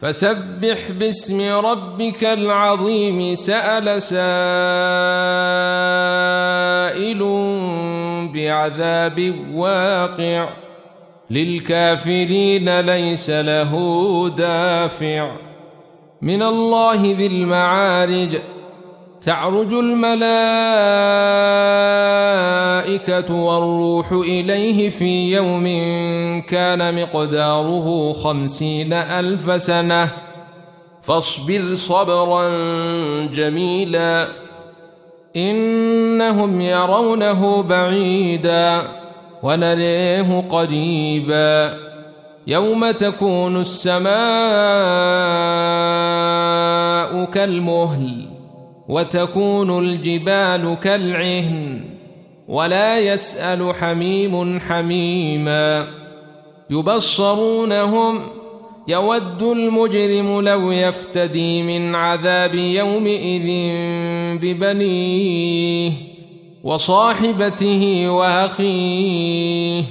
فسبح باسم ربك العظيم. سأل سائل بعذاب واقع. للكافرين ليس له دافع. من الله ذي المعارج. تعرج الملائكة والروح إليه في يوم كان مقداره خمسين ألف سنة. فاصبر صبرا جميلا. إنهم يرونه بعيدا ونريه قريبا. يوم تكون السماء كالمهل وتكون الجبال كالعهن. ولا يسأل حميم حميما. يبصرونهم يود المجرم لو يفتدي من عذاب يومئذ ببنيه وصاحبته وأخيه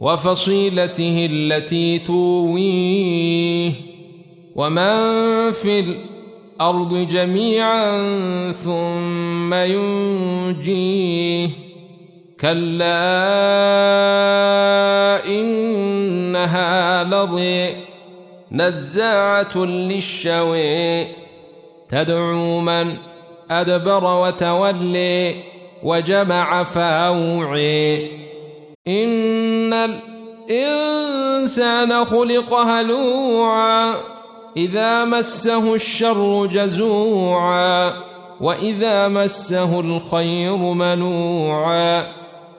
وفصيلته التي تويه. ومن في الأرض جميعا ثم ينجيه. كلا إنها لظي نزاعة للشوي. تدعو من أدبر وتولي وجمع فاوعي. إن الإنسان خلق هلوعا إذا مسه الشر جزوعا وإذا مسه الخير منوعا.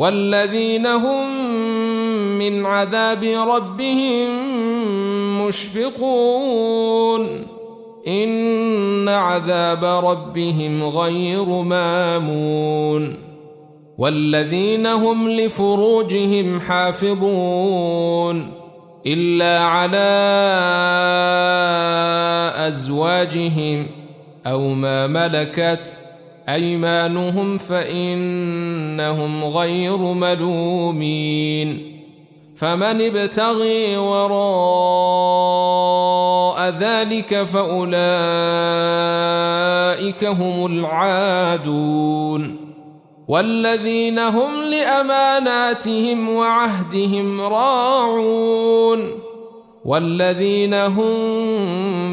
والذين هم من عذاب ربهم مشفقون إن عذاب ربهم غير مامون والذين هم لفروجهم حافظون إلا على أزواجهم أو ما ملكت أيمانهم فإنهم غير ملومين فمن ابتغي وراء ذلك فأولئك هم العادون والذين هم لأماناتهم وعهدهم راعون والذين هم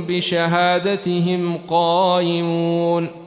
بشهادتهم قائمون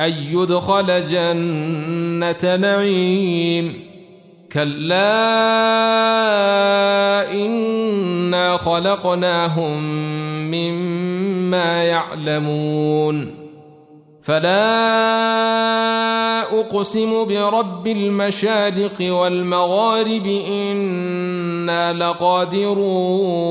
أن يدخل جنة نعيم. كلا إنا خلقناهم مما يعلمون. فلا أقسم برب المشارق والمغارب إنا لقادرون.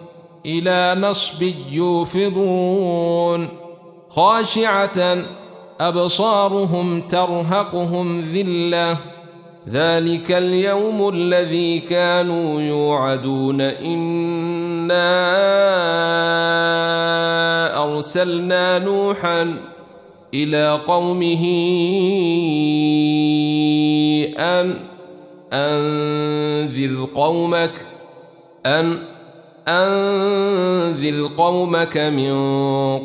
إلى نصب يوفضون خاشعة أبصارهم ترهقهم ذلة. ذلك اليوم الذي كانوا يوعدون. إنا أرسلنا نوحا إلى قومه أن أنذر قومك أن أنذر قومك من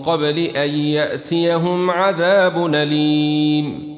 قبل أن يأتيهم عذاب أليم.